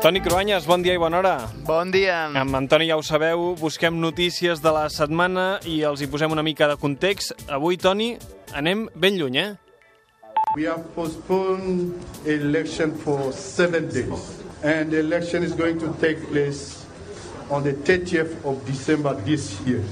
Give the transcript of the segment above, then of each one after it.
Toni Cruanyes, bon dia i bona hora. Bon dia. Amb Antoni ja ho sabeu, busquem notícies de la setmana i els hi posem una mica de context. Avui, Toni, anem ben lluny, eh? We have postponed election for seven days, and the election is going to take place on the 30th of December this year.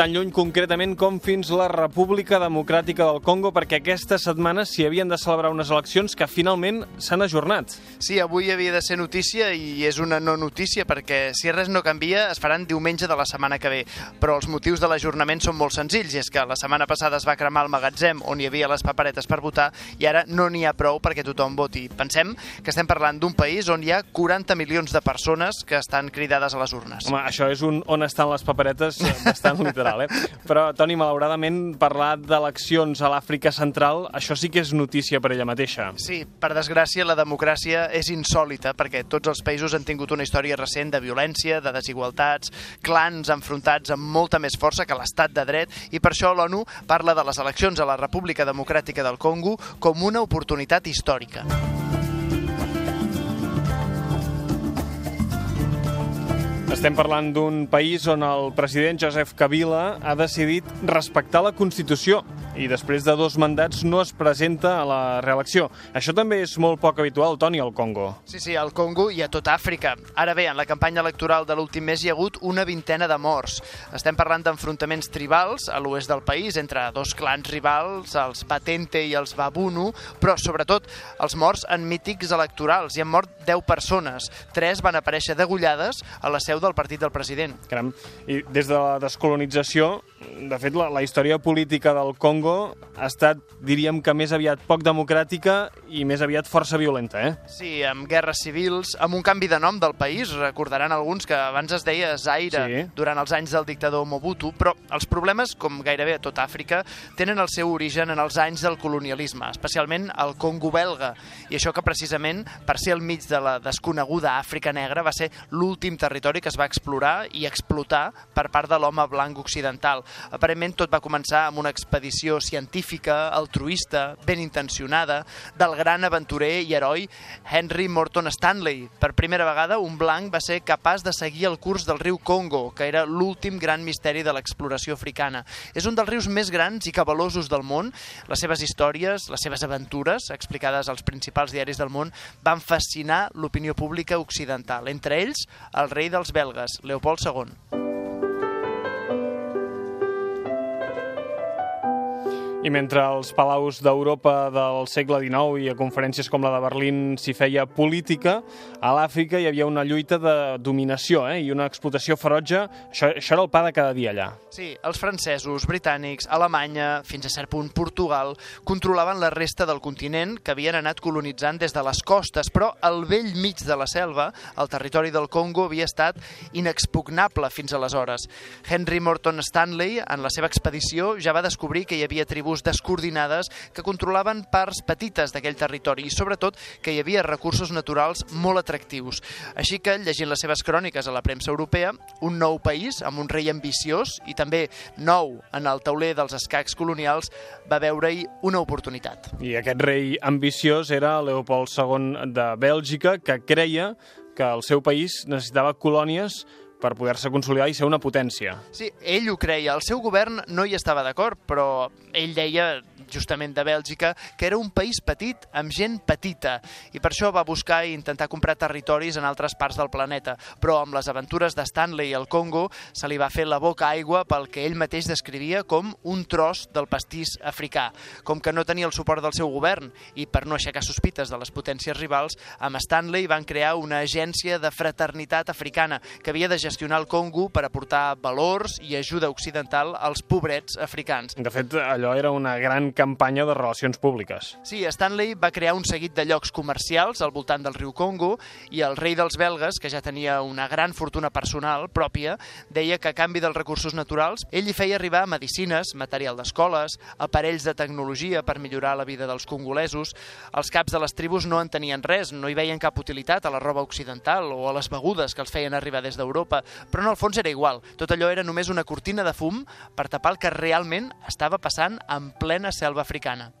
Tan lluny concretament com fins la República Democràtica del Congo perquè aquesta setmana s'hi havien de celebrar unes eleccions que finalment s'han ajornat. Sí, avui havia de ser notícia i és una no notícia perquè si res no canvia es faran diumenge de la setmana que ve. Però els motius de l'ajornament són molt senzills i és que la setmana passada es va cremar el magatzem on hi havia les paperetes per votar i ara no n'hi ha prou perquè tothom voti. Pensem que estem parlant d'un país on hi ha 40 milions de persones que estan cridades a les urnes. Home, això és un on estan les paperetes eh, bastant literal, eh? Però, Toni, malauradament, parlar d'eleccions a l'Àfrica Central, això sí que és notícia per ella mateixa. Sí, per desgràcia, la democràcia és insòlita perquè tots els països han tingut una història recent de violència, de desigualtats, clans enfrontats amb molta més força que l'estat de dret i per això l'ONU parla de les eleccions a la República Democràtica del Congo com una oportunitat històrica. Estem parlant d'un país on el president Joseph Kabila ha decidit respectar la Constitució i després de dos mandats no es presenta a la reelecció. Això també és molt poc habitual, Toni, al Congo. Sí, sí, al Congo i a tota Àfrica. Ara bé, en la campanya electoral de l'últim mes hi ha hagut una vintena de morts. Estem parlant d'enfrontaments tribals a l'oest del país entre dos clans rivals, els Batente i els Babunu, però sobretot els morts en mítics electorals. Hi han mort 10 persones. Tres van aparèixer degollades a la seu del partit del president. Caram. I des de la descolonització, de fet, la, la història política del Congo ha estat, diríem que més aviat poc democràtica i més aviat força violenta, eh? Sí, amb guerres civils, amb un canvi de nom del país. Recordaran alguns que abans es deia Zaire Sí. durant els anys del dictador Mobutu, però els problemes, com gairebé a tota Àfrica, tenen el seu origen en els anys del colonialisme, especialment al Congo belga. I això que precisament, per ser al mig de la desconeguda Àfrica negra, va ser l'últim territori que es va explorar i explotar per part de l'home blanc occidental. Aparentment tot va començar amb una expedició científica, altruista, ben intencionada, del gran aventurer i heroi Henry Morton Stanley. Per primera vegada, un blanc va ser capaç de seguir el curs del riu Congo, que era l'últim gran misteri de l'exploració africana. És un dels rius més grans i cabalosos del món. Les seves històries, les seves aventures, explicades als principals diaris del món, van fascinar l'opinió pública occidental, entre ells el rei dels belgues, Leopold II. I mentre als palaus d'Europa del segle XIX i a conferències com la de Berlín s'hi feia política, a l'Àfrica hi havia una lluita de dominació eh? i una explotació ferotge. Això, això era el pa de cada dia allà. Sí, els francesos, britànics, Alemanya, fins a cert punt Portugal, controlaven la resta del continent que havien anat colonitzant des de les costes, però al vell mig de la selva, el territori del Congo havia estat inexpugnable fins aleshores. Henry Morton Stanley, en la seva expedició, ja va descobrir que hi havia tribus descoordinades que controlaven parts petites d'aquell territori i, sobretot, que hi havia recursos naturals molt atractius. Així que, llegint les seves cròniques a la premsa europea, un nou país amb un rei ambiciós i també nou en el tauler dels escacs colonials va veure-hi una oportunitat. I aquest rei ambiciós era Leopold II de Bèlgica, que creia que el seu país necessitava colònies per poder-se consolidar i ser una potència. Sí, ell ho creia. El seu govern no hi estava d'acord, però ell deia justament de Bèlgica, que era un país petit, amb gent petita, i per això va buscar i intentar comprar territoris en altres parts del planeta. Però amb les aventures de Stanley al Congo se li va fer la boca aigua pel que ell mateix descrivia com un tros del pastís africà. Com que no tenia el suport del seu govern i per no aixecar sospites de les potències rivals, amb Stanley van crear una agència de fraternitat africana que havia de gestionar el Congo per aportar valors i ajuda occidental als pobrets africans. De fet, allò era una gran campanya de relacions públiques. Sí, Stanley va crear un seguit de llocs comercials al voltant del riu Congo i el rei dels belgues, que ja tenia una gran fortuna personal pròpia, deia que a canvi dels recursos naturals ell hi feia arribar medicines, material d'escoles, aparells de tecnologia per millorar la vida dels congolesos. Els caps de les tribus no en tenien res, no hi veien cap utilitat a la roba occidental o a les begudes que els feien arribar des d'Europa, però en el fons era igual. Tot allò era només una cortina de fum per tapar el que realment estava passant en plena selva africana.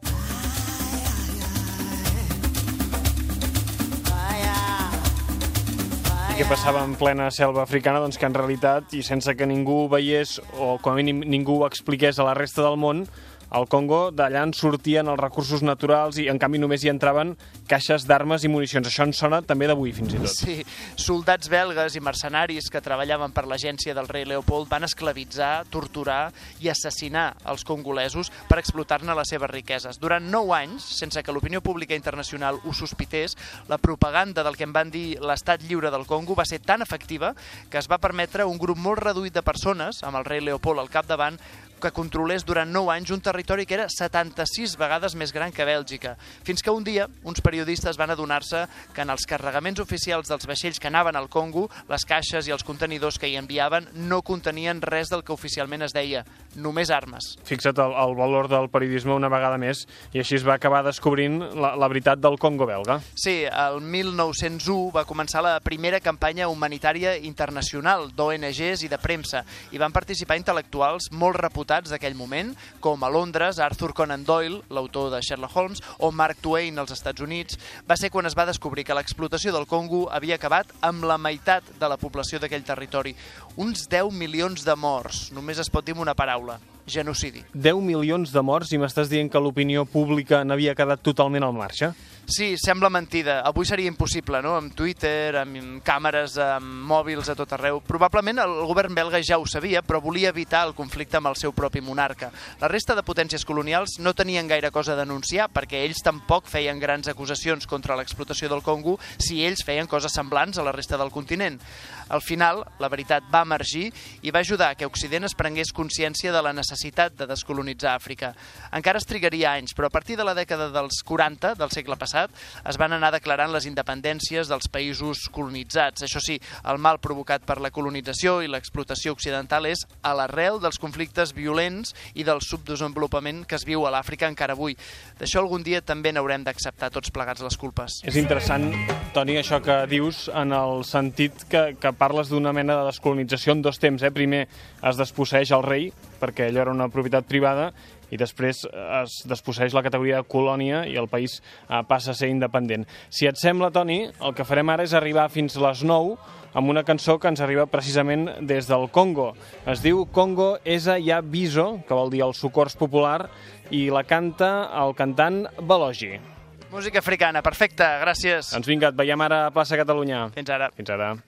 que passava en plena selva africana, doncs que en realitat, i sense que ningú veiés, o com a mínim ningú ho expliqués a la resta del món, al Congo d'allà en sortien els recursos naturals i en canvi només hi entraven caixes d'armes i municions. Això ens sona també d'avui fins i tot. Sí, soldats belgues i mercenaris que treballaven per l'agència del rei Leopold van esclavitzar, torturar i assassinar els congolesos per explotar-ne les seves riqueses. Durant nou anys, sense que l'opinió pública internacional ho sospités, la propaganda del que en van dir l'estat lliure del Congo va ser tan efectiva que es va permetre un grup molt reduït de persones, amb el rei Leopold al capdavant, que controlés durant 9 anys un territori que era 76 vegades més gran que Bèlgica. Fins que un dia uns periodistes van adonar-se que en els carregaments oficials dels vaixells que anaven al Congo, les caixes i els contenidors que hi enviaven no contenien res del que oficialment es deia, només armes. Fixa't el, el valor del periodisme una vegada més i així es va acabar descobrint la, la veritat del Congo belga. Sí, el 1901 va començar la primera campanya humanitària internacional d'ONGs i de premsa. Hi van participar intel·lectuals molt reputats d'aquell moment, com a Londres Arthur Conan Doyle, l'autor de Sherlock Holmes, o Mark Twain als Estats Units. Va ser quan es va descobrir que l'explotació del Congo havia acabat amb la meitat de la població d'aquell territori. Uns 10 milions de morts. Només es pot dir una paraula genocidi. 10 milions de morts i m'estàs dient que l'opinió pública n'havia quedat totalment al marge? Sí, sembla mentida. Avui seria impossible, no? Amb Twitter, amb càmeres, amb mòbils a tot arreu. Probablement el govern belga ja ho sabia, però volia evitar el conflicte amb el seu propi monarca. La resta de potències colonials no tenien gaire cosa a denunciar perquè ells tampoc feien grans acusacions contra l'explotació del Congo si ells feien coses semblants a la resta del continent. Al final, la veritat va emergir i va ajudar que Occident es prengués consciència de la necessitat de descolonitzar Àfrica. Encara es trigaria anys, però a partir de la dècada dels 40 del segle passat es van anar declarant les independències dels països colonitzats. Això sí, el mal provocat per la colonització i l'explotació occidental és a l'arrel dels conflictes violents i del subdesenvolupament que es viu a l'Àfrica encara avui. D'això algun dia també n'haurem d'acceptar tots plegats les culpes. És interessant, Toni, això que dius en el sentit que, que parles d'una mena de descolonització en dos temps. Eh? Primer es desposseix el rei, perquè allò era una propietat privada, i després es desposseix la categoria de colònia i el país eh, passa a ser independent. Si et sembla, Toni, el que farem ara és arribar fins a les 9 amb una cançó que ens arriba precisament des del Congo. Es diu Congo Esa Ya Biso, que vol dir el socors popular, i la canta el cantant Balogi. Música africana, perfecte, gràcies. Doncs vinga, et veiem ara a Plaça Catalunya. Fins ara. Fins ara.